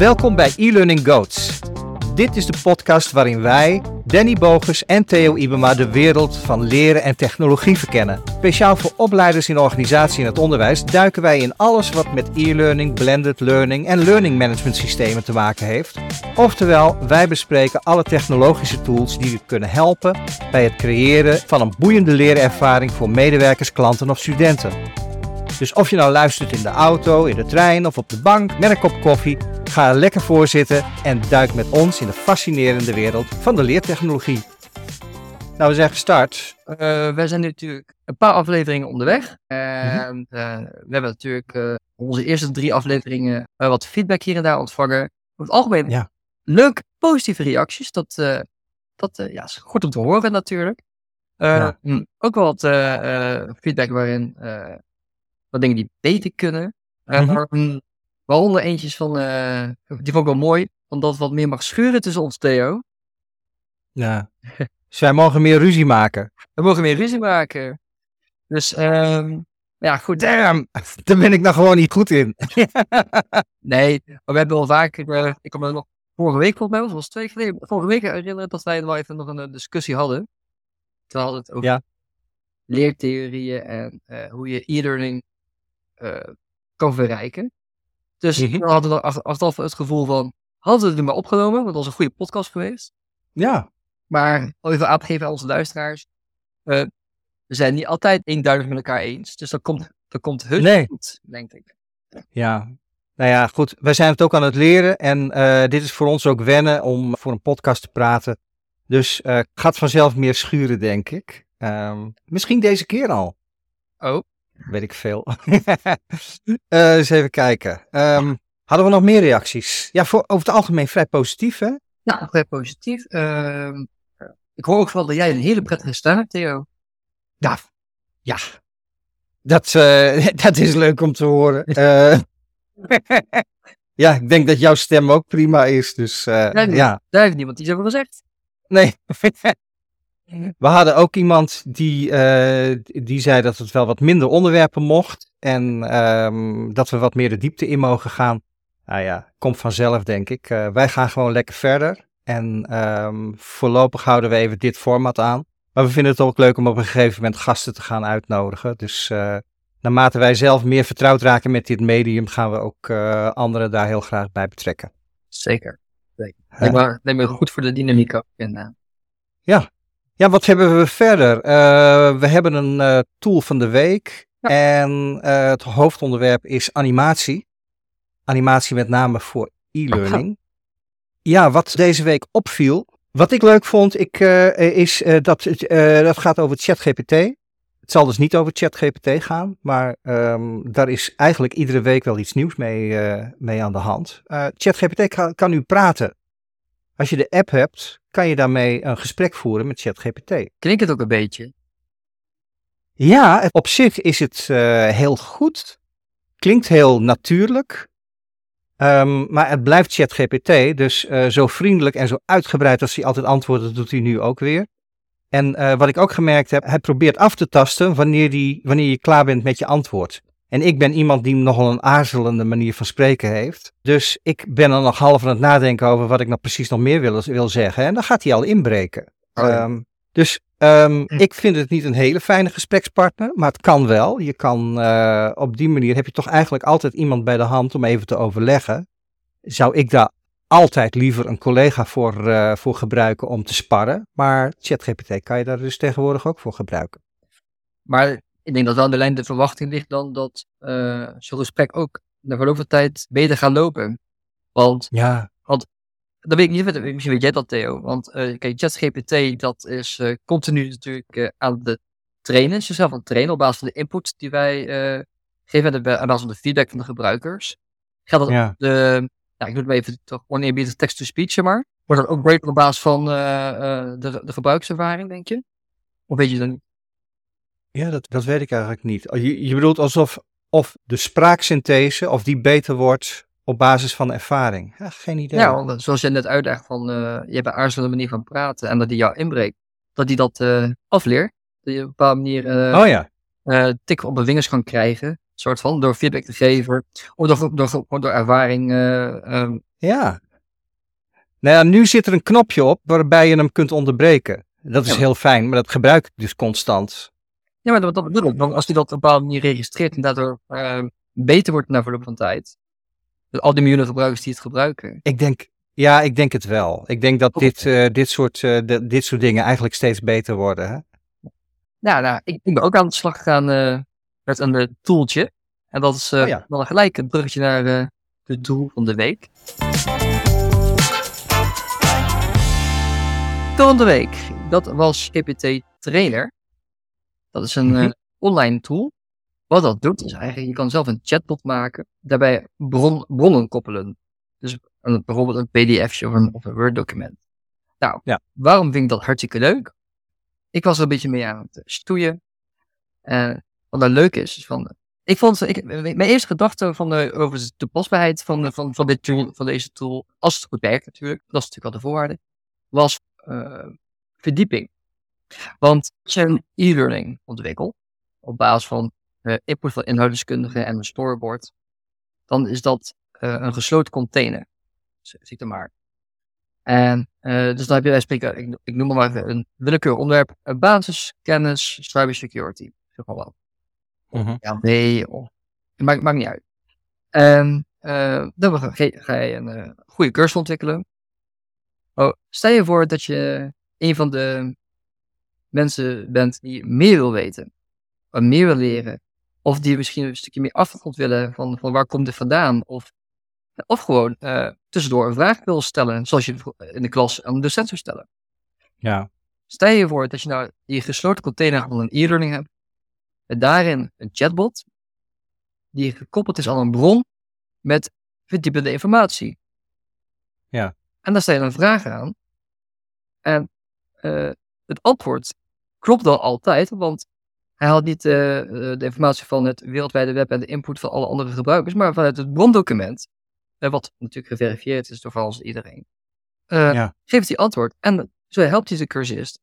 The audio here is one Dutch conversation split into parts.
Welkom bij e-learning Goats. Dit is de podcast waarin wij, Danny Bogus en Theo Ibema de wereld van leren en technologie verkennen. Speciaal voor opleiders in organisatie en het onderwijs duiken wij in alles wat met e-learning, blended learning en learning management systemen te maken heeft. Oftewel, wij bespreken alle technologische tools die u kunnen helpen bij het creëren van een boeiende leerervaring voor medewerkers, klanten of studenten. Dus of je nou luistert in de auto, in de trein of op de bank met een kop koffie, ga er lekker voor zitten en duik met ons in de fascinerende wereld van de leertechnologie. Nou, we zijn gestart. Uh, wij zijn natuurlijk een paar afleveringen onderweg. En uh, we hebben natuurlijk uh, onze eerste drie afleveringen wat feedback hier en daar ontvangen. Over het algemeen Ja. leuke, positieve reacties. Dat, dat ja, is goed om te horen natuurlijk. Ja. hm, Ook wel wat feedback waarin wat dingen die beter kunnen. En Mhm. hm, waaronder eentjes van, eh, die vond ik wel mooi, omdat wat meer mag schuren tussen ons, Theo. Ja. Dus wij mogen meer ruzie maken. We mogen meer ruzie maken. Dus, ehm, ja, goed. Damn, daar ben ik nou gewoon niet goed in. nee, maar we hebben wel vaker, eh, ik kan me nog vorige week volgens mij, was twee geleden, vorige week herinneren dat wij wel even nog een eh, discussie hadden. We hadden het over Ja. leertheorieën en eh, hoe je e-learning eh, kan verrijken. Dus Mhm. we hadden we ach- achteraf het gevoel van, hadden we het nu maar opgenomen, want dat was een goede podcast geweest. Ja, Maar al even aan te geven aan onze luisteraars, eh, we zijn niet altijd eenduidig met elkaar eens. Dus dat komt, dat komt heus Nee. goed, denk ik. ja. Nou ja, goed. Wij zijn het ook aan het leren en eh, dit is voor ons ook wennen om voor een podcast te praten. Dus eh gaat vanzelf meer schuren, denk ik. Ehm, misschien deze keer al. Oh. Weet ik veel. Eh, eens even kijken. Ehm, hadden we nog meer reacties? Ja, voor, over het algemeen vrij positief, hè? Nou, vrij positief. Ehm, ik hoor ook wel dat jij een hele prettige stem hebt, Theo. Ja, ja. Dat, eh, dat is leuk om te horen. Eh, ja, ik denk dat jouw stem ook prima is. Dus ja, Daar heeft niemand iets over gezegd. nee. We hadden ook iemand die, eh, die zei dat het wel wat minder onderwerpen mocht. En ehm, dat we wat meer de diepte in mogen gaan. Nou ja, komt vanzelf, denk ik. Eh, wij gaan gewoon lekker verder. En ehm, voorlopig houden we even dit format aan. Maar we vinden het ook leuk om op een gegeven moment gasten te gaan uitnodigen. Dus eh, naarmate wij zelf meer vertrouwd raken met dit medium, gaan we ook eh, anderen daar heel graag bij betrekken. Zeker. Zeker. Ja. Me, lijkt me goed voor de dynamiek ook. En, eh, Ja, wat hebben we verder? Eh, we hebben een eh, tool van de week. En eh, het hoofdonderwerp is animatie. Animatie met name voor e-learning. Ja, wat deze week opviel. Wat ik leuk vond, ik, is dat het, dat gaat over ChatGPT. Het zal dus niet over ChatGPT gaan, maar ehm, daar is eigenlijk iedere week wel iets nieuws mee, mee aan de hand. ChatGPT kan, kan nu praten. Als je de app hebt, kan je daarmee een gesprek voeren met ChatGPT. klinkt het ook een beetje. Ja, op zich is het eh, heel goed. Klinkt heel natuurlijk. Ehm, maar het blijft ChatGPT, dus eh, zo vriendelijk en zo uitgebreid als hij altijd antwoordt, dat doet hij nu ook weer. En eh, wat ik ook gemerkt heb, hij probeert af te tasten wanneer, die, wanneer je klaar bent met je antwoord. En ik ben iemand die nogal een aarzelende manier van spreken heeft. Dus ik ben er nog half aan het nadenken over wat ik nou precies nog meer wil, wil zeggen. En dan gaat hij al inbreken. Oh ja. Ehm, dus ehm, ik vind het niet een hele fijne gesprekspartner, maar het kan wel. Je kan eh, op die manier heb je toch eigenlijk altijd iemand bij de hand om even te overleggen. Zou ik daar altijd liever een collega voor, eh, voor gebruiken om te sparren? Maar ChatGPT kan je daar dus tegenwoordig ook voor gebruiken. Maar ik denk dat wel aan de lijn de verwachting ligt dan dat eh zo'n gesprek ook na verloop van tijd beter gaat lopen. Want Ja, Dat weet ik niet, misschien weet jij dat Theo. Want eh kijk, ChatGPT dat is eh, continu natuurlijk aan de trainen, is jezelf aan het trainen op basis van de input die wij geven en aan basis van de feedback van de gebruikers. Gaat dat ja. de, ja, ik doe het maar even toch oneerbiedig text-to-speech, zeg maar. Wordt dat ook beter op basis van de, de gebruikservaring, denk je? Of weet je dan niet? Ja, dat, dat weet ik eigenlijk niet. Je, je bedoelt alsof of de spraaksynthese, of die beter wordt op basis van ervaring. Ja, geen idee. Zoals je net uitlegt van, eh, je hebt een aarzelende manier van praten en dat die jou inbreekt. Dat die dat eh, afleert. Dat je op een bepaalde manier eh oh ja, tik op de vingers kan krijgen. soort van, door feedback te geven. Of door, door, door, door ervaring eh, ehm, Ja. Nou ja, nu zit er een knopje op waarbij je hem kunt onderbreken. Dat is Ja. heel fijn, maar dat gebruik ik dus constant. Ja, maar dat, dat bedoel ik. Want als hij dat op een bepaalde manier registreert en daardoor eh, beter wordt na verloop van tijd. Dus al die miljoenen gebruikers die het gebruiken. Ik denk, ja, ik denk het wel. Ik denk dat dit, eh, dit, soort, eh, de- dit soort dingen eigenlijk steeds beter worden. Hè? Nou, nou ik, ik ben ook aan de slag gegaan eh, met een tooltje. En dat is eh Oh ja. dan gelijk een bruggetje naar de tool van de week. Tool van de week. Dat was GPT Trainer. Dat is een eh, Mhm. online tool. Wat dat doet is eigenlijk, je kan zelf een chatbot maken. Daarbij bron, bronnen koppelen. Dus een, bijvoorbeeld een pdfje of een, of een Word document. Nou, Ja. waarom vind ik dat hartstikke leuk? Ik was er een beetje mee aan het stoeien. En wat nou leuk is, is van, ik vond, ik, mijn eerste gedachte van de, over de toepasbaarheid van, van, van, dit tool, van deze tool, als het goed werkt natuurlijk, dat is natuurlijk al de voorwaarde, was eh, verdieping. Want als je een e-learning ontwikkelt, op basis van eh, input van inhoudskundigen en een storyboard, dan is dat eh, een gesloten container. Zie ik er maar. En eh, dus dan heb je spreken, ik, ik noem maar even een willekeurig onderwerp, eh, basiskennis, cybersecurity. Zeg maar wel. Mhm. Ja, nee, of, het maakt, maakt niet uit. En dan ga, ga- je een goede cursus ontwikkelen. Oh, stel je voor dat je een van de mensen bent die meer wil weten, of meer wil leren, of die misschien een stukje meer achtergrond willen van, van waar komt dit vandaan, of, of gewoon eh, tussendoor een vraag wil stellen, zoals je in de klas aan de docent zou stellen. Ja. Stel je voor dat je nou die gesloten container van een e-learning hebt. Met daarin een chatbot. Die gekoppeld is aan een bron met verdiepende informatie. Ja. En daar stel je dan vragen aan. En eh, het antwoord klopt dan altijd, want hij haalt niet eh, eh, de informatie van het wereldwijde web en de input van alle andere gebruikers, maar vanuit het brondocument, eh, wat natuurlijk geverifieerd is door iedereen. Ja. Geeft hij antwoord. En zo helpt hij de cursist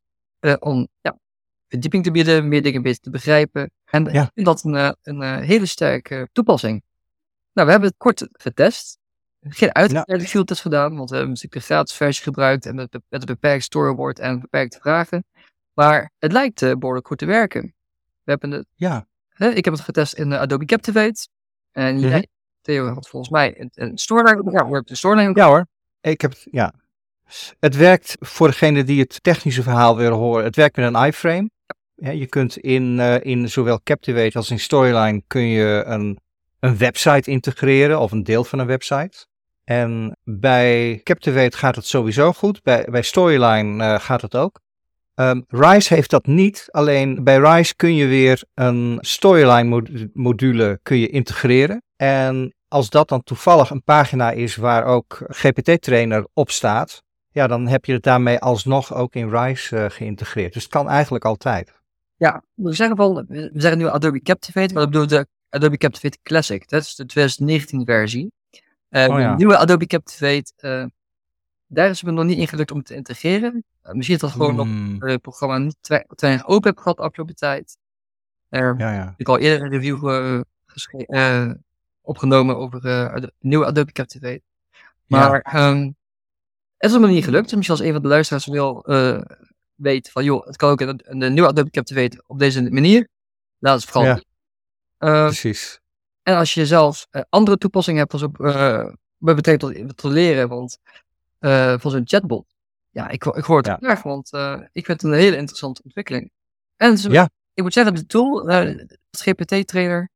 om ja, verdieping te bieden, meer dingen beter te begrijpen. En Ja. dat een, een hele sterke toepassing. Nou, we hebben het kort getest. Geen uitgebreide field test gedaan, want we hebben natuurlijk de gratis versie gebruikt en met, met een beperkt storyboard en beperkte vragen. Maar het lijkt eh, behoorlijk goed te werken. We hebben het, Ja. hè, ik heb het getest in eh, Adobe Captivate. En Mhm. jij, Theo, had volgens mij een, een storyline. Ja, storyline Ja hoor. Ik heb het, ja. Het werkt voor degene die het technische verhaal willen horen. Het werkt met een iframe. Ja, je kunt in, eh, in zowel Captivate als in Storyline kun je een, een website integreren of een deel van een website. En bij Captivate gaat het sowieso goed. Bij, bij Storyline gaat het ook. Ehm, Rise heeft dat niet. Alleen bij Rise kun je weer een Storyline mod- module kun je integreren. En als dat dan toevallig een pagina is waar ook GPT-trainer op staat, ja, dan heb je het daarmee alsnog ook in Rise eh, geïntegreerd. Dus het kan eigenlijk altijd. Ja, we zeggen van, we zeggen nu Adobe Captivate, maar dat bedoelt de Adobe Captivate Classic. Dat is de 2019 versie. Eh, Oh ja. De nieuwe Adobe Captivate, eh, daar is het me nog niet in gelukt om te integreren. Misschien dat gewoon nog Hmm, het programma niet te te weinig open heb gehad de afgelopen tijd. Er ja, ja. heb ik al eerder een review eh, eh, opgenomen over eh, de nieuwe Adobe Captivate. Maar ehm, het is me niet gelukt. Dus misschien als een van de luisteraars wil weten van, joh, het kan ook de nieuwe Adobe Captivate op deze manier. Laat het vooral Ja. weten. Eh, Precies. en als je zelf eh, andere toepassingen hebt, als op, met betrekking tot, tot leren, want voor zo'n chatbot. Ja, ik, ik hoor het Ja. graag, want eh, ik vind het een hele interessante ontwikkeling. En is- Ja. ik moet zeggen, de tool, eh, het GPT-trainer,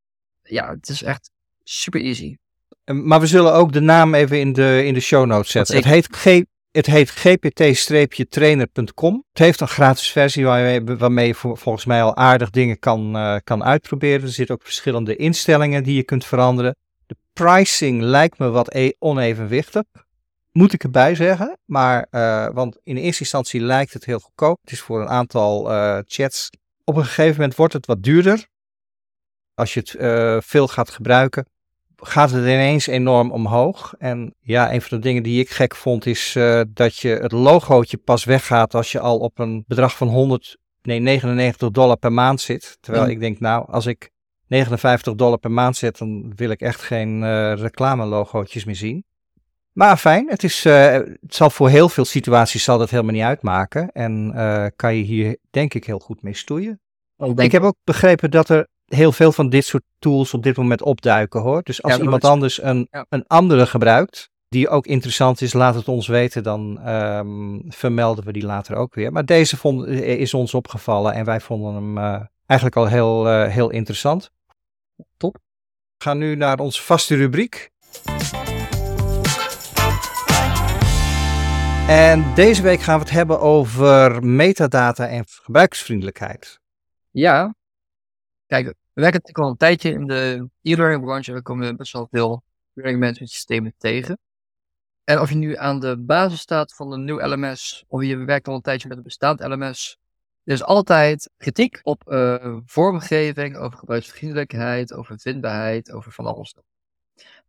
ja, het is echt super easy. Eh, Maar we zullen ook de naam even in de, in de show notes zetten. Het heet, G, het heet gpt-trainer.com. Het heeft een gratis versie waarmee, waarmee je vol- volgens mij al aardig dingen kan, eh, kan uitproberen. Er zitten ook verschillende instellingen die je kunt veranderen. De pricing lijkt me wat e- onevenwichtig. Moet ik erbij zeggen. Maar, eh, want in eerste instantie lijkt het heel goedkoop. Het is voor een aantal eh, chats. Op een gegeven moment wordt het wat duurder. Als je het eh, veel gaat gebruiken gaat het ineens enorm omhoog. En ja, een van de dingen die ik gek vond is dat je het logootje pas weggaat als je al op een bedrag van 100, nee 99 dollar per maand zit. Terwijl Ja. ik denk, nou, als ik 59 dollar per maand zet, dan wil ik echt geen eh reclame logootjes meer zien. Maar fijn, het, is, uh, het zal voor heel veel situaties zal dat helemaal niet uitmaken. En uh, kan je hier denk ik heel goed mee stoeien. Ik, ik heb ook begrepen dat er heel veel van dit soort tools op dit moment opduiken hoor. Dus als ja, iemand anders een, ja. een andere gebruikt, die ook interessant is, laat het ons weten. Dan um, vermelden we die later ook weer. Maar deze vond, is ons opgevallen en wij vonden hem uh, eigenlijk al heel, heel interessant. Top. We gaan nu naar onze vaste rubriek. En deze week gaan we het hebben over metadata en gebruiksvriendelijkheid. Ja, kijk, we werken natuurlijk al een tijdje in de e-learning branche. We komen best wel veel learning management systemen tegen. En of je nu aan de basis staat van een nieuw LMS, of je werkt al een tijdje met een bestaand LMS, er is altijd kritiek op uh, vormgeving, over gebruiksvriendelijkheid, over vindbaarheid, over van alles.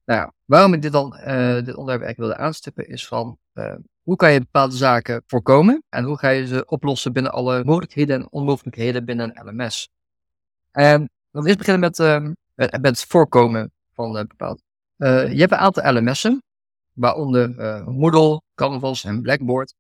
Nou waarom ik dit, dan, uh, dit onderwerp eigenlijk wilde aanstippen, is van uh, hoe kan je bepaalde zaken voorkomen en hoe ga je ze oplossen binnen alle mogelijkheden en onmogelijkheden binnen een LMS. En dan eerst beginnen met, uh, met het voorkomen van bepaald. je hebt een aantal LMS'en, waaronder Moodle, Canvas en Blackboard.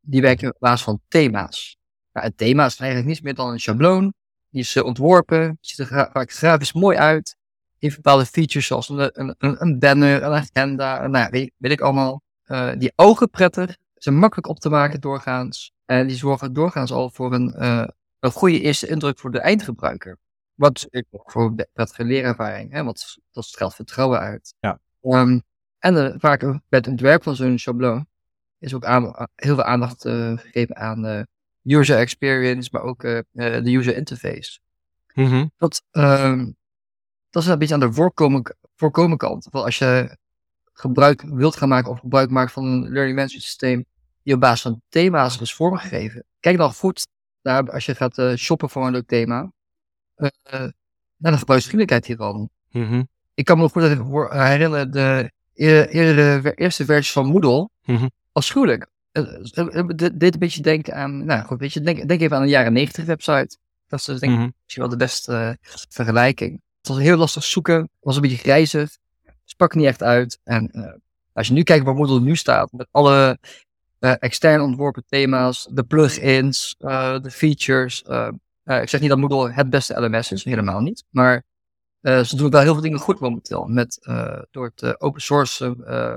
Die werken op basis van thema's. Nou, het thema is eigenlijk niets meer dan een schabloon. Die is ontworpen, ziet er grafisch mooi uit heeft bepaalde features zoals een, een, een banner, een agenda, nou, weet ik allemaal. Uh, die ogen prettig, zijn makkelijk op te maken doorgaans. En die zorgen doorgaans al voor een, uh, een goede eerste indruk voor de eindgebruiker. Wat ik voor een prettige leerervaring, hè, want dat straalt vertrouwen uit. Ja. Um, en uh, vaak bij het ontwerp van zo'n schabloon is ook aan, heel veel aandacht gegeven aan user experience, maar ook de user interface. Mm -hmm. Dat, um, dat is een beetje aan de voorkomen, voorkomen kant. Want als je gebruik wilt gaan maken of gebruik maakt van een learning management systeem die op basis van thema's is vormgegeven. Kijk dan goed naar als je gaat uh, shoppen voor een leuk thema. Uh, naar de gebruiksvriendelijkheid hiervan. Mm -hmm. Ik kan me nog goed herinneren, de eerdere, eerste versie van Moodle mm -hmm. afschuwelijk. Dit een beetje denken aan, nou goed, weet je, denk, denk even aan een jaren 90 website. Dat is dus denk ik mm -hmm. misschien wel de beste vergelijking. Het was heel lastig zoeken, was een beetje grijzig, sprak niet echt uit. En uh, als je nu kijkt waar Moodle nu staat, met alle uh, extern ontworpen thema's, de plugins, uh, de features. ik zeg niet dat Moodle het beste LMS is, helemaal niet. Maar ze doen wel heel veel dingen goed momenteel. Met, door het open source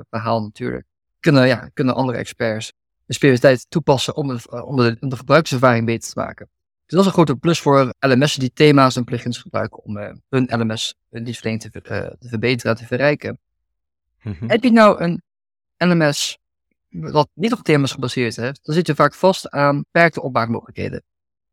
verhaal natuurlijk. Kunnen, ja, kunnen andere experts de spiritualiteit toepassen om de, om, de, om de gebruikerservaring beter te maken. Dus dat is een grote plus voor LMS'en die thema's en plugins gebruiken om uh, hun LMS dienstverlening te, uh, te verbeteren en te verrijken. Mm -hmm. Heb je nou een LMS wat niet op thema's gebaseerd heeft, dan zit je vaak vast aan beperkte opmaakmogelijkheden.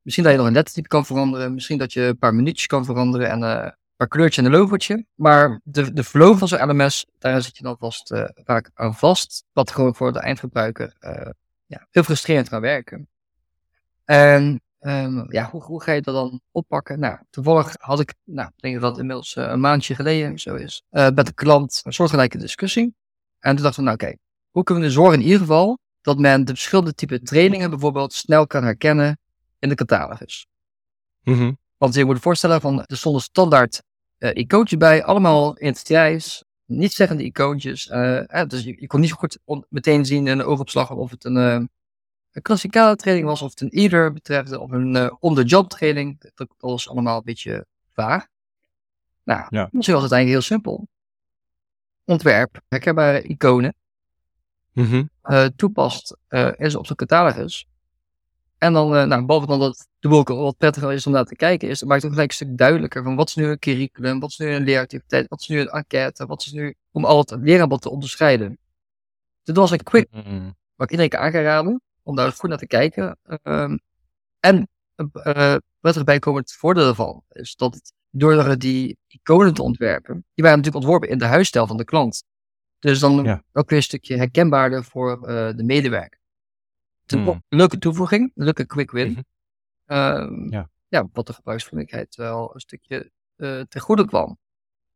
Misschien dat je nog een lettertype kan veranderen, misschien dat je een paar minuutjes kan veranderen en uh, een paar kleurtjes en een logootje. Maar de, de flow van zo'n LMS, daar zit je dan vast, vaak aan vast, wat gewoon voor de eindgebruiker ja, heel frustrerend kan werken. En Um, ja, hoe, hoe, ga je dat dan oppakken? Nou, toevallig had ik, nou, ik denk dat dat inmiddels uh, een maandje geleden zo is, uh, met de klant een soortgelijke discussie. En toen dachten we, nou oké, hoe kunnen we zorgen in ieder geval dat men de verschillende type trainingen bijvoorbeeld snel kan herkennen in de catalogus? Mm -hmm. Want je moet je voorstellen, van, er stonden standaard uh, icoontjes bij, allemaal in het Grijs, niet zeggende icoontjes. dus je, je, kon niet zo goed meteen zien in een oogopslag of het een een klassikale training was, of het een ieder betreft, of een uh, on-the-job training. Dat was allemaal een beetje vaag. Nou, ja. misschien was het eigenlijk heel simpel. Ontwerp, herkenbare iconen, mm -hmm. uh, toepast uh, is op de catalogus. En dan, uh, nou, bovenal dat de boek wat prettiger is om naar te kijken, is, het maakt het gelijk een stuk duidelijker van wat is nu een curriculum, wat is nu een leeractiviteit, wat is nu een enquête, wat is nu, om al het leeraanbod te onderscheiden. Dit was een quick, mm -hmm. wat ik iedereen kan aanraden om daar goed naar te kijken. Um, en uh, wat erbij komt het voordeel ervan, is dat het, door die iconen te ontwerpen, die waren natuurlijk ontworpen in de huisstijl van de klant. Dus dan ja. ook weer een stukje herkenbaarder voor uh, de medewerker. Mm. Leuke toevoeging, een leuke quick win. Mm -hmm. uh, ja. ja, wat de gebruiksvriendelijkheid wel een stukje uh, ten goede kwam.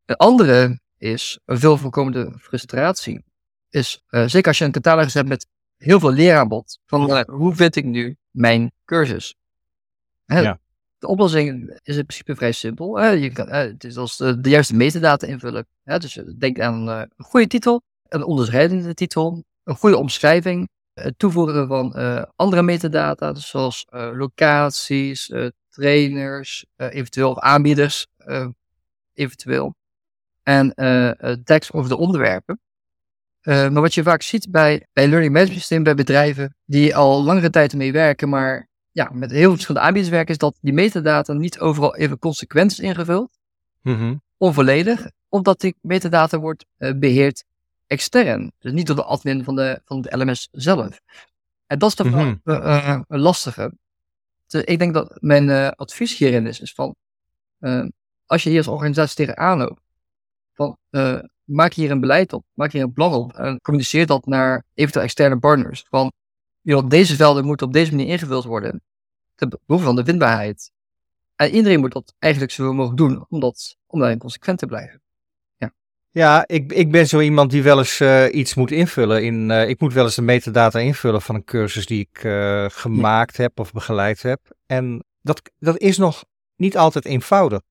Een andere is een veel voorkomende frustratie. Is, zeker als je een catalogus hebt met heel veel leeraanbod. Van uh, hoe vind ik nu mijn cursus? Hè, ja. De oplossing is in principe vrij simpel. Hè? Je kan, hè, het is als de, de, juiste metadata invullen. Hè? Dus denk aan uh, een goede titel, een onderscheidende titel, een goede omschrijving, het toevoegen van andere metadata, dus zoals locaties, trainers, eventueel aanbieders, eventueel. En tekst over de onderwerpen. Maar wat je vaak ziet bij, bij learning management systeem, bij bedrijven die al langere tijd ermee werken, maar ja, met heel veel verschillende aanbieders werken, is dat die metadata niet overal even consequent is ingevuld. Mhm. Onvolledig, omdat die metadata wordt beheerd extern. Dus niet door de admin van de, van de LMS zelf. En dat is toch mm een lastige. Dus ik denk dat mijn advies hierin is, is van, als je hier als organisatie tegenaan loopt, van, maak hier een beleid op, maak hier een plan op en communiceer dat naar eventueel externe partners. Van, joh, deze velden moeten op deze manier ingevuld worden, ten behoeve van de vindbaarheid. En iedereen moet dat eigenlijk zo mogen doen, omdat, om daarin consequent te blijven. Ja, ik, ik ben zo iemand die wel eens uh, iets moet invullen. In, uh, ik moet wel eens de metadata invullen van een cursus die ik uh, gemaakt heb of begeleid heb. En dat, dat is nog niet altijd eenvoudig.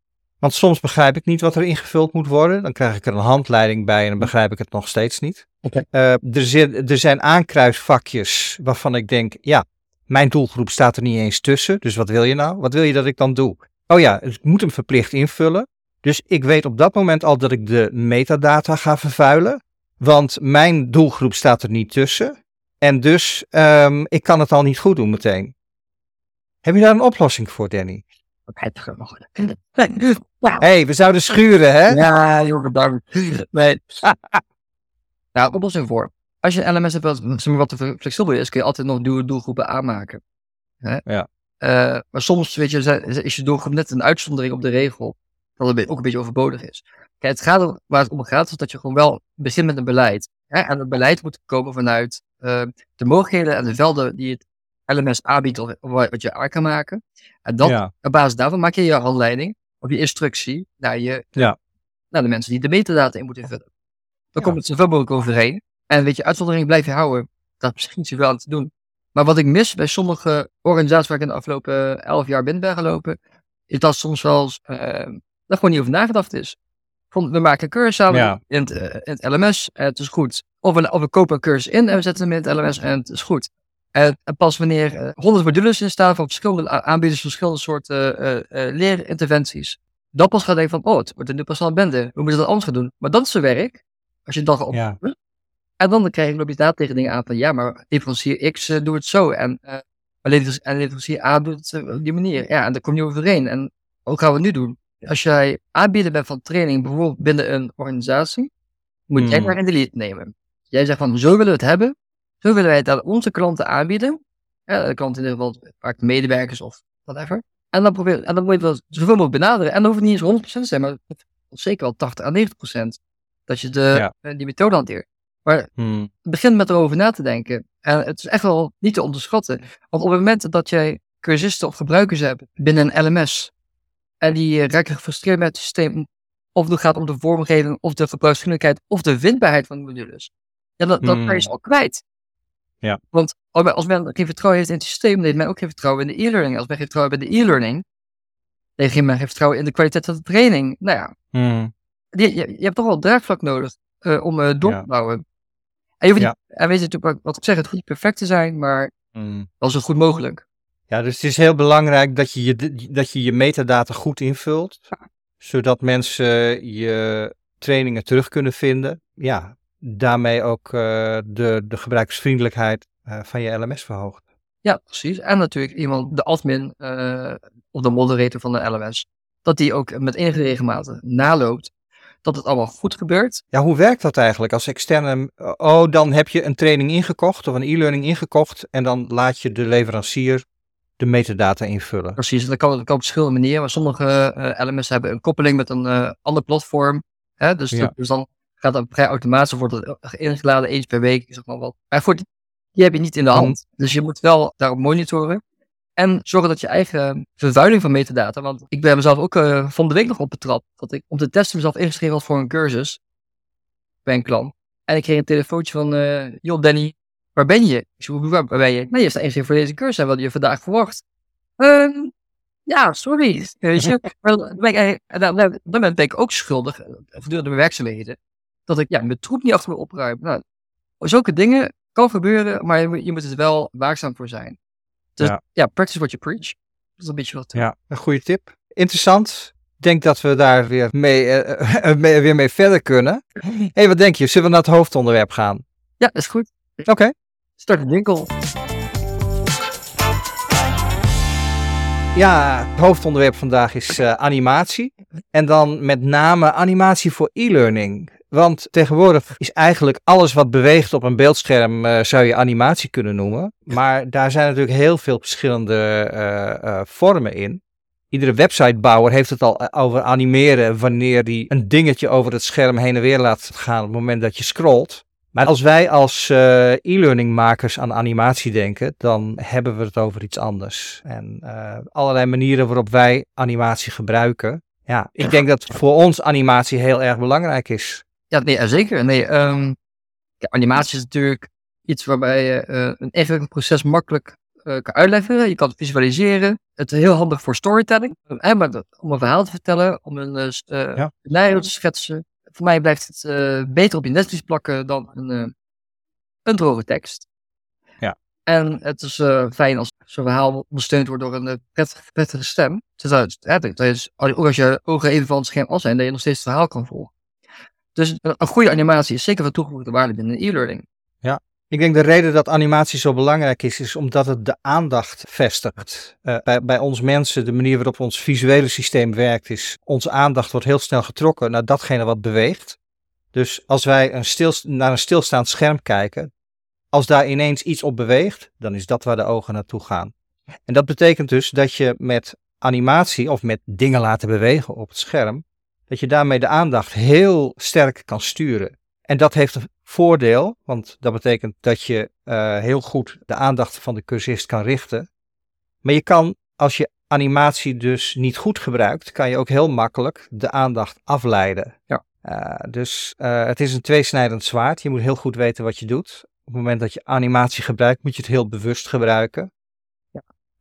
Want soms begrijp ik niet wat er ingevuld moet worden. Dan krijg ik er een handleiding bij en dan begrijp ik het nog steeds niet. Okay. er, zit, er zijn aankruisvakjes waarvan ik denk, ja, mijn doelgroep staat er niet eens tussen. Dus wat wil je nou? Wat wil je dat ik dan doe? Oh ja, ik moet hem verplicht invullen. Dus ik weet op dat moment al dat ik de metadata ga vervuilen. Want mijn doelgroep staat er niet tussen. En dus um, ik kan het al niet goed doen meteen. Heb je daar een oplossing voor, Danny? Hé, hey, we zouden schuren, hè? Ja, jongen, bedankt. Nee. nou, oplossing voor. Als je een LMS hebt wat, wat te flexibel is, kun je altijd nog nieuwe doelgroepen aanmaken. Hè? Ja. Uh, maar soms, weet je, is je doelgroep net een uitzondering op de regel dat het ook een beetje overbodig is. Kijk, het gaat waar het om gaat, is dat je gewoon wel begint met een beleid. Hè? En het beleid moet komen vanuit uh, de mogelijkheden en de velden die het LMS aanbiedt, wat je aan kan maken. En dan, op basis daarvan maak je je handleiding of je instructie naar, je, ja. naar de mensen die de metadata in moeten vullen. Dan komt het zoveel mogelijk overheen. En weet je, uitzondering blijf je houden. Dat is misschien wel aan te doen. Maar wat ik mis bij sommige organisaties waar ik in de afgelopen elf jaar binnen ben gelopen, is dat soms wel uh, daar gewoon niet over nagedacht is. we maken een cursus samen in, het, uh, in, het, LMS en het is goed. Of we, of we kopen een cursus in en we zetten hem in het LMS en het is goed. En, pas wanneer uh, 100 modules in staan van verschillende aanbieders, verschillende soorten uh, leerinterventies, dan pas gaat denken van, oh, het wordt een een bende. We moeten dat anders gaan doen. Maar dat is zijn werk. Als je het dan gaat ja. En dan krijg je loop daar tegen dingen aan van, ja, maar leverancier X uh, doet het zo. En, uh, en leverancier A doet het op die manier. Ja, en daar kom je overeen. En hoe gaan we nu doen? Als jij aanbieder bent van training, bijvoorbeeld binnen een organisatie, moet jij daar in de lead nemen. Jij zegt van, zo willen we het hebben. Zo willen wij het aan onze klanten aanbieden. Ja, de klanten in ieder geval, vaak medewerkers of whatever. En dan, probeer, en dan moet je wel zoveel mogelijk benaderen. En dan hoeft het niet eens 100% te zijn, maar zeker wel 80 à 90% dat je de, ja. die methode hanteert. Maar hmm. begin met erover na te denken. En het is echt wel niet te onderschatten. Want op het moment dat jij cursisten of gebruikers hebt binnen een LMS, en die raken gefrustreerd met het systeem, of het gaat om de vormgeving, of de gebruiksvriendelijkheid, of de vindbaarheid van de modules, ja, dan, dan kan je ze al kwijt. Ja. Want als men geen vertrouwen heeft in het systeem, heeft men ook geen vertrouwen in de e-learning. Als men geen vertrouwen heeft in de e-learning, heeft men geen vertrouwen in de kwaliteit van de training. Nou ja, hmm. je, je, je, hebt toch wel draagvlak nodig uh, om uh, door te bouwen. En, je ja. en weet je natuurlijk, wat ik zeg, het goed perfect te zijn, maar mm. wel zo goed mogelijk. Ja, dus het is heel belangrijk dat je je, dat je, je metadata goed invult, zodat mensen je trainingen terug kunnen vinden. Ja, daarmee ook uh, de, de gebruikersvriendelijkheid uh, van je LMS verhoogt. Ja, precies. En natuurlijk iemand, de admin uh, of de moderator van de LMS, dat die ook met enige regelmaat naloopt dat het allemaal goed gebeurt. Ja, hoe werkt dat eigenlijk als externe? Oh, dan heb je een training ingekocht of een e-learning ingekocht en dan laat je de leverancier de metadata invullen. Precies, dat kan, dat kan op verschillende manieren. Maar sommige uh, LMS hebben een koppeling met een uh, ander platform. Hè? Dus, ja. dus dan gaat dat vrij automatisch, wordt het ingeladen eens per week, zeg maar wat. Maar voor die, heb je niet in de hand. Dus je moet wel daarop monitoren. En zorgen dat je eigen vervuiling van metadata. Want ik ben mezelf ook uh, van de week nog op betrapt. Dat ik om te testen mezelf ingeschreven had voor een cursus. Bij een klant. En ik kreeg een telefoontje van: uh, Joh, Danny, waar ben je? Ik zei: Waar ben je? Nee, je staat ingeschreven voor deze cursus. En wat je vandaag verwacht. Um, ja, sorry. Weet je. dan ben ik, dan ben ik ook schuldig. Gedurende mijn werkzaamheden. Dat ik ja, mijn troep niet achter me opruim. Nou, zulke dingen kan gebeuren, maar je, moet- je moet er wel waakzaam voor zijn. Dus Ja. ja, practice what you preach. Dat is een beetje wat. Ja, een goede tip. Interessant. Ik denk dat we daar weer mee, eh, eh, mee- weer mee verder kunnen. Hé, hey, wat denk je? Zullen we naar het hoofdonderwerp gaan? Ja, dat is goed. Oké. Start een winkel. Ja, het hoofdonderwerp vandaag is eh, animatie. En dan met name animatie voor e-learning. Want tegenwoordig is eigenlijk alles wat beweegt op een beeldscherm, eh, zou je animatie kunnen noemen. Maar daar zijn natuurlijk heel veel verschillende eh, eh, vormen in. Iedere websitebouwer heeft het al over animeren wanneer die een dingetje over het scherm heen en weer laat gaan op het moment dat je scrolt. Maar als wij als e-learning makers aan animatie denken, dan hebben we het over iets anders. En allerlei manieren waarop wij animatie gebruiken. Ja, ik denk dat voor ons animatie heel erg belangrijk is. Ja, nee, eh, zeker. Nee, ja, animatie is natuurlijk iets waarbij je eh, een ingewikkeld proces makkelijk eh, kan uitleggen. Je kan het visualiseren. Het is heel handig voor storytelling. Maar dat- om een verhaal te vertellen, om een Ja. scenario te schetsen. Voor mij blijft het beter op je netvlies plakken dan een, een droge tekst. Ja. En het is fijn als zo'n verhaal ondersteund wordt door een prettige, prettige stem. Dus dat, is, ook als je ogen even van het scherm af zijn, dat je nog steeds het verhaal kan volgen. Dus een, goede animatie is zeker van toegevoegde waarde binnen e-learning. Ik denk de reden dat animatie zo belangrijk is, is omdat het de aandacht vestigt. Eh, bij, ons mensen, de manier waarop ons visuele systeem werkt, is onze aandacht wordt heel snel getrokken naar datgene wat beweegt. Dus als wij een naar een stilstaand scherm kijken, als daar ineens iets op beweegt, dan is dat waar de ogen naartoe gaan. En dat betekent dus dat je met animatie of met dingen laten bewegen op het scherm, dat je daarmee de aandacht heel sterk kan sturen. En dat heeft een voordeel, want dat betekent dat je eh, heel goed de aandacht van de cursist kan richten. Maar je kan, als je animatie dus niet goed gebruikt, kan je ook heel makkelijk de aandacht afleiden. Ja. Eh, dus eh, het is een tweesnijdend zwaard. Je moet heel goed weten wat je doet. Op het moment dat je animatie gebruikt, moet je het heel bewust gebruiken.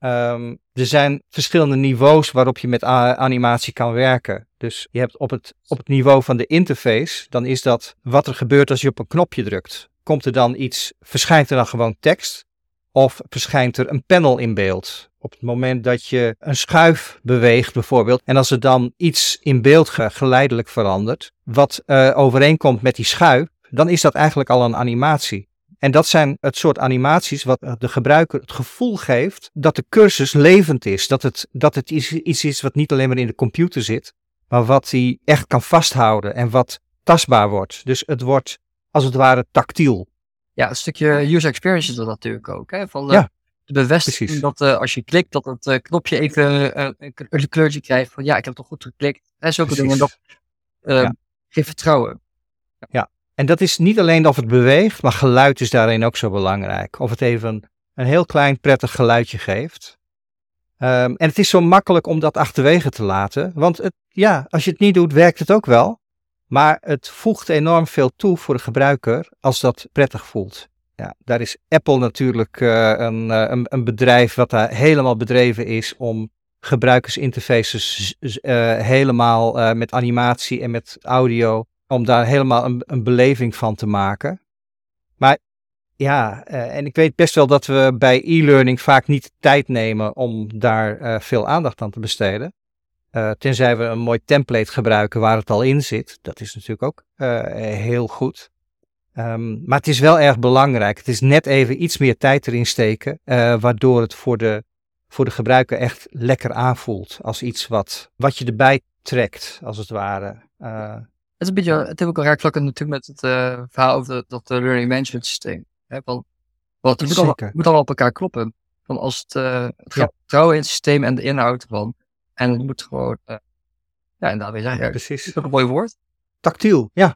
Ehm, er zijn verschillende niveaus waarop je met animatie kan werken. Dus je hebt op het, op het niveau van de interface, dan is dat wat er gebeurt als je op een knopje drukt. Komt er dan iets, verschijnt er dan gewoon tekst? Of verschijnt er een panel in beeld? Op het moment dat je een schuif beweegt bijvoorbeeld, en als er dan iets in beeld ge- geleidelijk verandert, wat eh, overeenkomt met die schuif, dan is dat eigenlijk al een animatie. En dat zijn het soort animaties wat de gebruiker het gevoel geeft dat de cursus levend is. Dat het, dat het iets, is wat niet alleen maar in de computer zit, maar wat hij echt kan vasthouden en wat tastbaar wordt. Dus het wordt als het ware tactiel. Ja, een stukje user experience is dat natuurlijk ook. Hè? Van, eh, Ja, de bevestiging precies. dat eh, als je klikt, dat het eh, knopje even eh, een kleurtje krijgt van ja, ik heb toch goed geklikt. En zulke dingen, dat eh, Ja. geeft vertrouwen. En dat is niet alleen of het beweegt, maar geluid is daarin ook zo belangrijk. Of het even een heel klein prettig geluidje geeft. Ehm, en het is zo makkelijk om dat achterwege te laten. Want het, ja, als je het niet doet, werkt het ook wel. Maar het voegt enorm veel toe voor de gebruiker als dat prettig voelt. Ja, daar is Apple natuurlijk eh, een, eh, een, een bedrijf wat daar helemaal bedreven is om gebruikersinterfaces eh, helemaal met animatie en met audio, om daar helemaal een, een beleving van te maken. Maar ja, eh, en ik weet best wel dat we bij e-learning vaak niet tijd nemen om daar eh, veel aandacht aan te besteden. Eh, tenzij we een mooi template gebruiken waar het al in zit. Dat is natuurlijk ook heel goed. Ehm, maar het is wel erg belangrijk. Het is net even iets meer tijd erin steken, waardoor het voor de, voor de gebruiker echt lekker aanvoelt. Als iets wat, wat je erbij trekt, als het ware. Het, is een beetje, het heeft ook een raakvlakken natuurlijk met het eh, verhaal over de- dat eh, learning management systeem. Hè? Van, het moet allemaal, Zeker. moet allemaal op elkaar kloppen. Van als het, het Ja. gaat vertrouwen in het systeem en de inhoud ervan. En het moet gewoon, eh, ja, inderdaad, weet je, ja, dat precies. is ook een mooi woord. Tactiel, ja.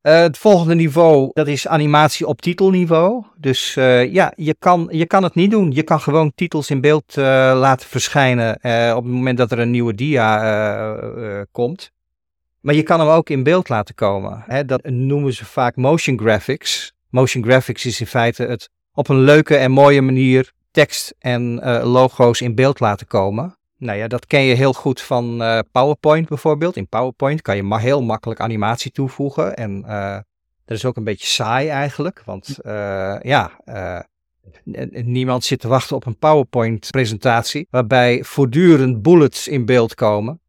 Het volgende niveau, dat is animatie op titelniveau. Dus ja, je kan, je kan het niet doen. Je kan gewoon titels in beeld laten verschijnen op het moment dat er een nieuwe dia komt. Maar je kan hem ook in beeld laten komen. Hè? Dat noemen ze vaak motion graphics. Motion graphics is in feite het op een leuke en mooie manier tekst en eh, logo's in beeld laten komen. Nou ja, dat ken je heel goed van uh, PowerPoint bijvoorbeeld. In PowerPoint kan je heel makkelijk animatie toevoegen. En uh, dat is ook een beetje saai eigenlijk. Want ja, niemand zit te wachten op een PowerPoint-presentatie. Waarbij voortdurend bullets in beeld komen.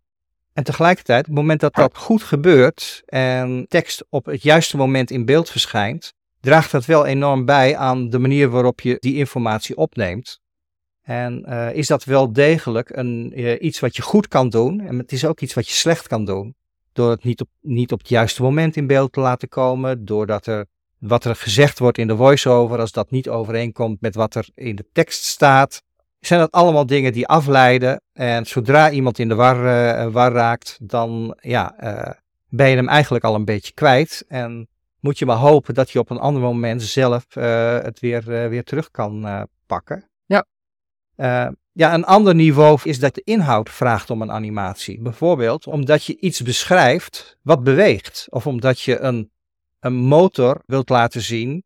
En tegelijkertijd, op het moment dat dat goed gebeurt en tekst op het juiste moment in beeld verschijnt, draagt dat wel enorm bij aan de manier waarop je die informatie opneemt. En uh, is dat wel degelijk een, uh, iets wat je goed kan doen. En het is ook iets wat je slecht kan doen. Door het niet op, niet op het juiste moment in beeld te laten komen. Doordat er wat er gezegd wordt in de voice-over, als dat niet overeenkomt met wat er in de tekst staat. Zijn dat allemaal dingen die afleiden. En zodra iemand in de war, uh, war raakt, dan ja, ben je hem eigenlijk al een beetje kwijt. En moet je maar hopen dat je op een ander moment zelf het weer, weer terug kan pakken. Uh, ja, een ander niveau is dat de inhoud vraagt om een animatie. Bijvoorbeeld omdat je iets beschrijft wat beweegt. Of omdat je een, een motor wilt laten zien,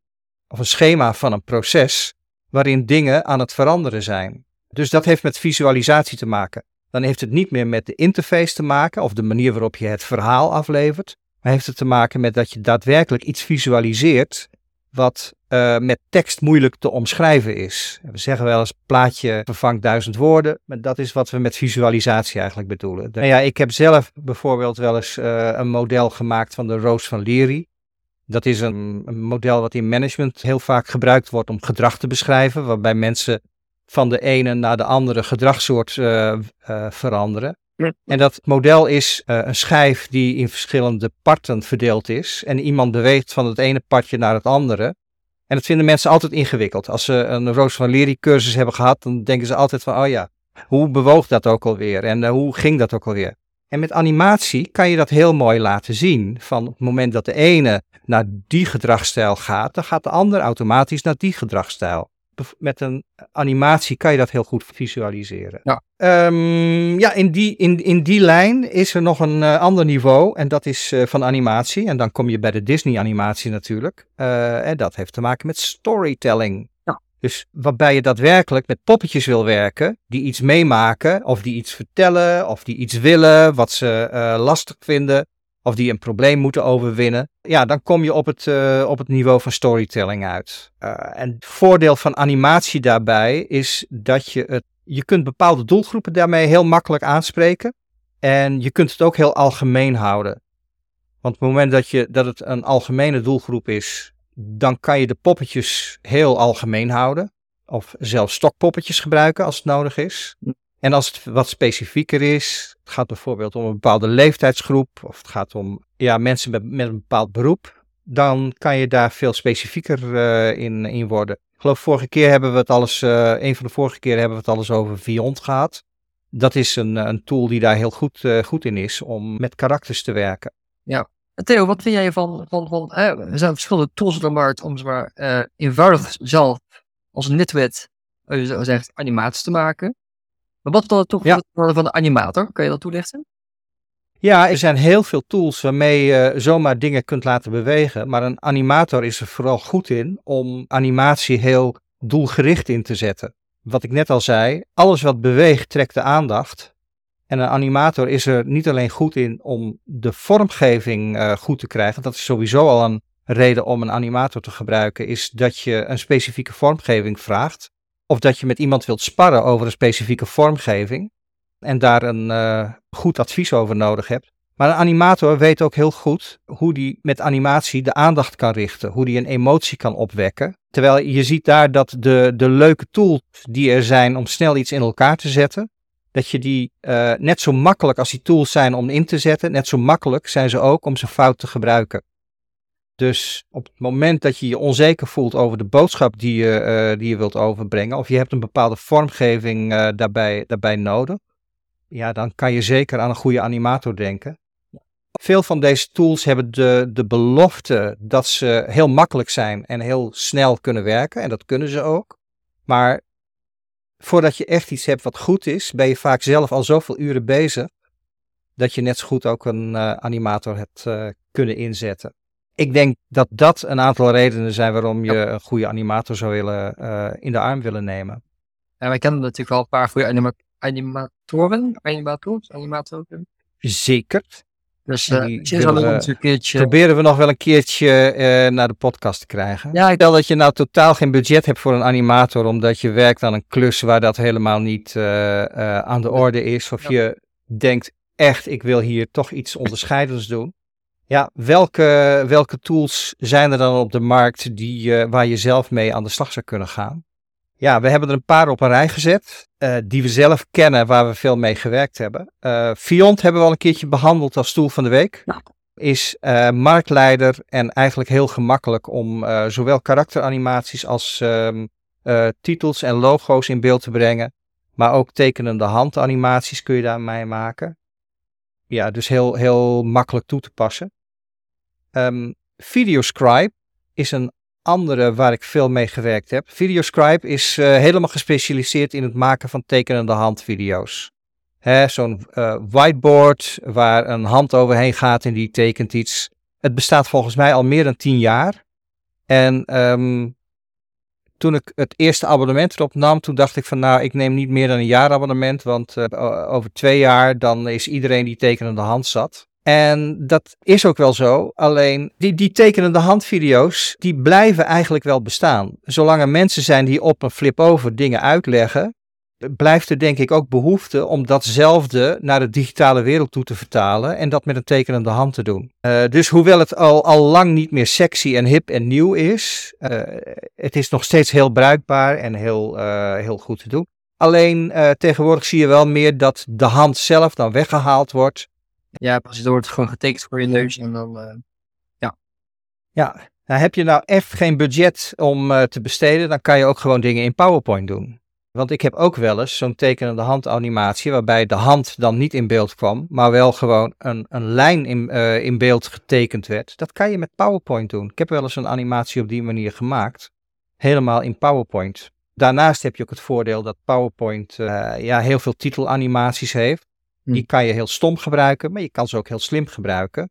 of een schema van een proces, waarin dingen aan het veranderen zijn. Dus dat heeft met visualisatie te maken. Dan heeft het niet meer met de interface te maken, of de manier waarop je het verhaal aflevert. Maar heeft het te maken met dat je daadwerkelijk iets visualiseert wat uh, met tekst moeilijk te omschrijven is. We zeggen wel eens plaatje vervangt duizend woorden, maar dat is wat we met visualisatie eigenlijk bedoelen. Nou ja, ik heb zelf bijvoorbeeld wel eens uh, een model gemaakt van de Roos van Leary. Dat is een, een, model wat in management heel vaak gebruikt wordt om gedrag te beschrijven, waarbij mensen van de ene naar de andere gedragssoort uh, veranderen. En dat model is uh, een schijf die in verschillende parten verdeeld is. En iemand beweegt van het ene partje naar het andere. En dat vinden mensen altijd ingewikkeld. Als ze een Roos van Leary cursus hebben gehad, dan denken ze altijd van, oh ja, hoe bewoog dat ook alweer? En hoe ging dat ook alweer? En met animatie kan je dat heel mooi laten zien. Van het moment dat de ene naar die gedragsstijl gaat, dan gaat de ander automatisch naar die gedragsstijl met een animatie kan je dat heel goed visualiseren. Ja, um, ja in, die, in, in die lijn is er nog een uh, ander niveau en dat is uh, van animatie. En dan kom je bij de Disney-animatie natuurlijk. Uh, en dat heeft te maken met storytelling. Ja. Dus waarbij je daadwerkelijk met poppetjes wil werken, die iets meemaken, of die iets vertellen, of die iets willen, wat ze lastig vinden of die een probleem moeten overwinnen, ja, dan kom je op het, uh, op het niveau van storytelling uit. Uh, en het voordeel van animatie daarbij is dat je het, je kunt bepaalde doelgroepen daarmee heel makkelijk aanspreken en je kunt het ook heel algemeen houden. Want op het moment dat, je, dat het een algemene doelgroep is, dan kan je de poppetjes heel algemeen houden. Of zelfs stokpoppetjes gebruiken als het nodig is. En als het wat specifieker is, het gaat bijvoorbeeld om een bepaalde leeftijdsgroep of het gaat om ja, mensen met, met een bepaald beroep, dan kan je daar veel specifieker uh, in, in worden. Ik geloof vorige keer hebben we het alles, uh, een van de vorige keren hebben we het alles over Viont gehad. Dat is een, een tool die daar heel goed, goed in is om met karakters te werken. Ja. Theo, wat vind jij van, van, van er zijn verschillende tools op de markt om maar eenvoudig zelf als nitwit, zegt, animaties te maken. Maar wat dan toch ja. van de animator? Kan je dat toelichten? Ja, er zijn heel veel tools waarmee je zomaar dingen kunt laten bewegen. Maar een animator is er vooral goed in om animatie heel doelgericht in te zetten. Wat ik net al zei, alles wat beweegt trekt de aandacht. En een animator is er niet alleen goed in om de vormgeving uh, goed te krijgen. Dat is sowieso al een reden om een animator te gebruiken. Is dat je een specifieke vormgeving vraagt of dat je met iemand wilt sparren over een specifieke vormgeving en daar een uh, goed advies over nodig hebt. Maar een animator weet ook heel goed hoe die met animatie de aandacht kan richten, hoe die een emotie kan opwekken. Terwijl je ziet daar dat de, de leuke tools die er zijn om snel iets in elkaar te zetten, dat je die uh, net zo makkelijk als die tools zijn om in te zetten, net zo makkelijk zijn ze ook om ze fout te gebruiken. Dus op het moment dat je je onzeker voelt over de boodschap die je, uh, die je wilt overbrengen, of je hebt een bepaalde vormgeving uh, daarbij, daarbij nodig, ja, dan kan je zeker aan een goede animator denken. Veel van deze tools hebben de, de belofte dat ze heel makkelijk zijn en heel snel kunnen werken, en dat kunnen ze ook. Maar voordat je echt iets hebt wat goed is, ben je vaak zelf al zoveel uren bezig, dat je net zo goed ook een uh, animator hebt kunnen inzetten ik denk dat dat een aantal redenen zijn waarom je een goede animator zou willen uh, in de arm willen nemen. En wij kennen natuurlijk wel een paar goede animatoren, animators, animatoren. Zeker. Dus uh, willen een keertje... Proberen we nog wel een keertje eh, naar de podcast te krijgen. Ja, ik- Stel dat je nou totaal geen budget hebt voor een animator, omdat je werkt aan een klus waar dat helemaal niet eh, eh, aan de orde is. Of Ja. je denkt echt, ik wil hier toch iets onderscheidends doen. Ja, welke, welke tools zijn er dan op de markt die, eh, waar je zelf mee aan de slag zou kunnen gaan? Ja, we hebben er een paar op een rij gezet, eh, die we zelf kennen, waar we veel mee gewerkt hebben. Eh Fiont hebben we al een keertje behandeld als stoel van de week. Ja. Is marktleider en eigenlijk heel gemakkelijk om zowel karakteranimaties als ehm, eh, titels en logo's in beeld te brengen. Maar ook tekenende handanimaties kun je daarmee maken. Ja, dus heel, heel makkelijk toe te passen. Ehm, Videoscribe is een andere waar ik veel mee gewerkt heb. Videoscribe is eh, helemaal gespecialiseerd in het maken van tekenende handvideo's. Zo'n eh, whiteboard waar een hand overheen gaat en die tekent iets. Het bestaat volgens mij al meer dan tien jaar. En ehm, toen ik het eerste abonnement erop nam, toen dacht ik van nou, ik neem niet meer dan een jaar abonnement, want eh, over twee jaar dan is iedereen die tekenende hand zat. En dat is ook wel zo, alleen die, die tekenende handvideo's, die blijven eigenlijk wel bestaan. Zolang er mensen zijn die op een flip-over dingen uitleggen, blijft er denk ik ook behoefte om datzelfde naar de digitale wereld toe te vertalen en dat met een tekenende hand te doen. Eh, dus hoewel het al, al lang niet meer sexy en hip en nieuw is, eh, het is nog steeds heel bruikbaar en heel, eh, heel goed te doen. Alleen tegenwoordig zie je wel meer dat de hand zelf dan weggehaald wordt. Ja, precies. Er wordt gewoon getekend voor je neus en dan... eh, Ja, nou, heb je nou echt geen budget om eh, te besteden, dan kan je ook gewoon dingen in PowerPoint doen. Want ik heb ook wel eens zo'n tekenende handanimatie waarbij de hand dan niet in beeld kwam, maar wel gewoon een, een lijn in, eh, in beeld getekend werd. Dat kan je met PowerPoint doen. Ik heb wel eens een animatie op die manier gemaakt, helemaal in PowerPoint. Daarnaast heb je ook het voordeel dat PowerPoint ja, heel veel titelanimaties heeft. Hm. Die kan je heel stom gebruiken, maar je kan ze ook heel slim gebruiken.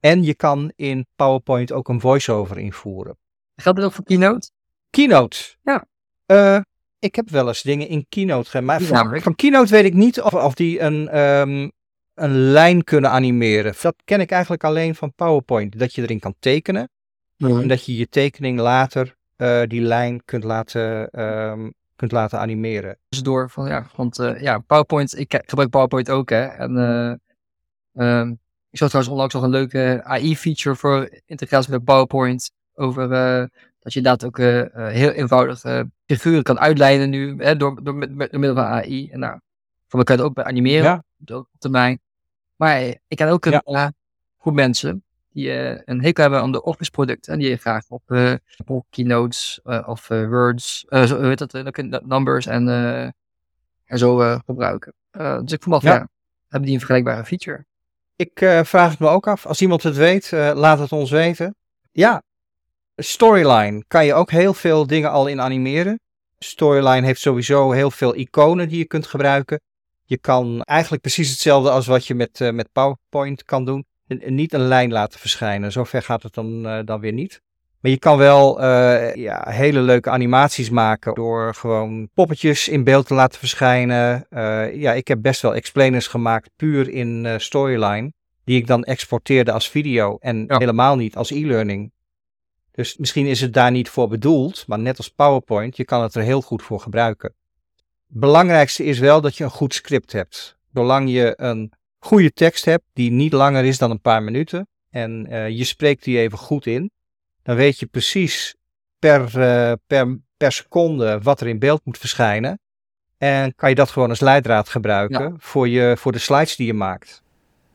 En je kan in PowerPoint ook een voice-over invoeren. Geldt dit ook voor Keynote? Keynote. Ja. Eh, ik heb wel eens dingen in Keynote gedaan. Maar Die van, namelijk? van Keynote weet ik niet of, of die een, ehm, een lijn kunnen animeren. Dat ken ik eigenlijk alleen van PowerPoint. Dat je erin kan tekenen. En dat je je tekening later eh, die lijn kunt laten, ehm, kunt laten animeren. tussendoor van ja, want eh, ja, PowerPoint, ik gebruik PowerPoint ook hè. En eh, ehm, ik zag trouwens onlangs nog een leuke AI-feature voor integratie met PowerPoint over eh, dat je inderdaad ook heel eenvoudig figuren kan uitlijnen nu hè, door, door, met, met, door middel van AI. En nou, voor mij kan je het ook bij animeren Ja. op, termijn. Maar ik ken ook een Ja. groep mensen die eh, een hekel hebben aan de Office producten en die je graag op, eh, Keynotes eh, of Words, zo heet dat, numbers en, en zo gebruiken. Dus ik vond af, Ja. ja. hebben die een vergelijkbare feature? Ik vraag het me ook af. Als iemand het weet, laat het ons weten. Ja, Storyline kan je ook heel veel dingen al in animeren. Storyline heeft sowieso heel veel iconen die je kunt gebruiken. Je kan eigenlijk precies hetzelfde als wat je met, met PowerPoint kan doen. Niet een lijn laten verschijnen. Zover gaat het dan, eh, dan weer niet. Maar je kan wel eh, ja, hele leuke animaties maken door gewoon poppetjes in beeld te laten verschijnen. Eh, ja, ik heb best wel explainers gemaakt puur in Storyline. Die ik dan exporteerde als video en Ja. helemaal niet als e-learning. Dus misschien is het daar niet voor bedoeld, maar net als PowerPoint, je kan het er heel goed voor gebruiken. Belangrijkste is wel dat je een goed script hebt. Zolang je een goede tekst hebt die niet langer is dan een paar minuten en eh, je spreekt die even goed in, dan weet je precies per, eh, per, per seconde wat er in beeld moet verschijnen. En kan je dat gewoon als leidraad gebruiken voor, je, voor de slides die je maakt.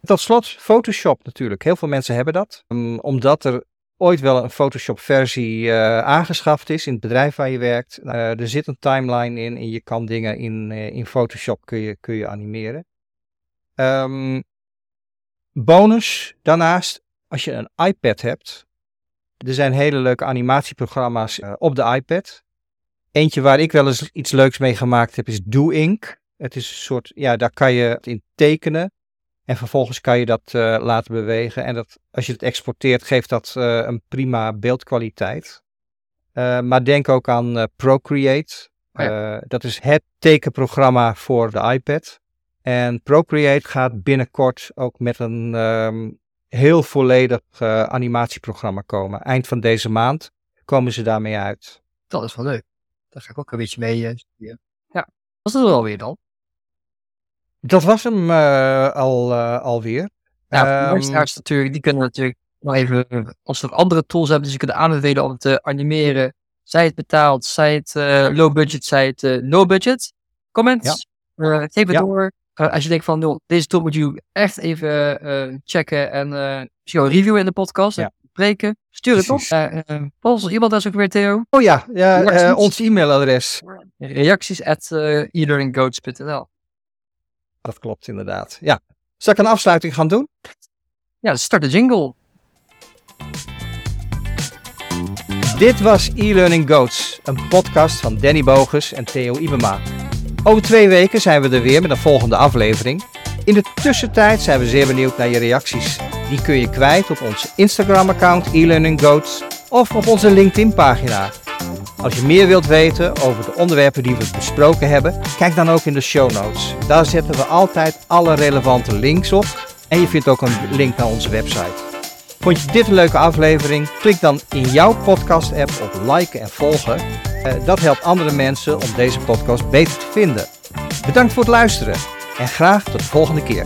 Tot slot, Photoshop natuurlijk. Heel veel mensen hebben dat. Um, omdat er ooit wel een Photoshop-versie eh, aangeschaft is in het bedrijf waar je werkt. Er zit een timeline in en je kan dingen in, in Photoshop kun je, kun je animeren. Ehm, bonus daarnaast, als je een iPad hebt. Er zijn hele leuke animatieprogramma's eh, op de iPad. Eentje waar ik wel eens iets leuks mee gemaakt heb is DoInk. Het is een soort, ja, daar kan je het in tekenen. En vervolgens kan je dat uh, laten bewegen. En dat, als je het exporteert, geeft dat uh, een prima beeldkwaliteit. Uh, maar denk ook aan Procreate Uh, dat is het tekenprogramma voor de iPad. En Procreate gaat binnenkort ook met een um, heel volledig uh, animatieprogramma komen. Eind van deze maand komen ze daarmee uit. Dat is wel leuk. Daar ga ik ook een beetje mee uh, Ja. Was dat er alweer dan? Dat was hem uh, al, alweer. Ja, um, natuurlijk, die kunnen natuurlijk nog even, als we andere tools hebben die ze kunnen aanbevelen om te animeren, zij het betaald, zij het low budget, zij het no budget. Comments, ja. geef het ja. door. Uh, als je denkt van, joh, deze tool moet je echt even uh, checken en misschien een review in de podcast. Ja. Spreken. Stuur het op. Volgens iemand dat is ook weer Theo. Oh ja, ja ons e-mailadres. Reacties at e-learninggoats.nl Dat klopt inderdaad. Ja. Zal ik een afsluiting gaan doen? Ja, start de jingle. Dit was e-learning Goats, een podcast van Danny Bogus en Theo Ibema. Over twee weken zijn we er weer met een volgende aflevering. In de tussentijd zijn we zeer benieuwd naar je reacties. Die kun je kwijt op ons Instagram-account e-learninggoats of op onze LinkedIn-pagina. Als je meer wilt weten over de onderwerpen die we besproken hebben, kijk dan ook in de show notes. Daar zetten we altijd alle relevante links op en je vindt ook een link naar onze website. Vond je dit een leuke aflevering? Klik dan in jouw podcast-app op liken en volgen. Eh, dat helpt andere mensen om deze podcast beter te vinden. Bedankt voor het luisteren en graag tot de volgende keer.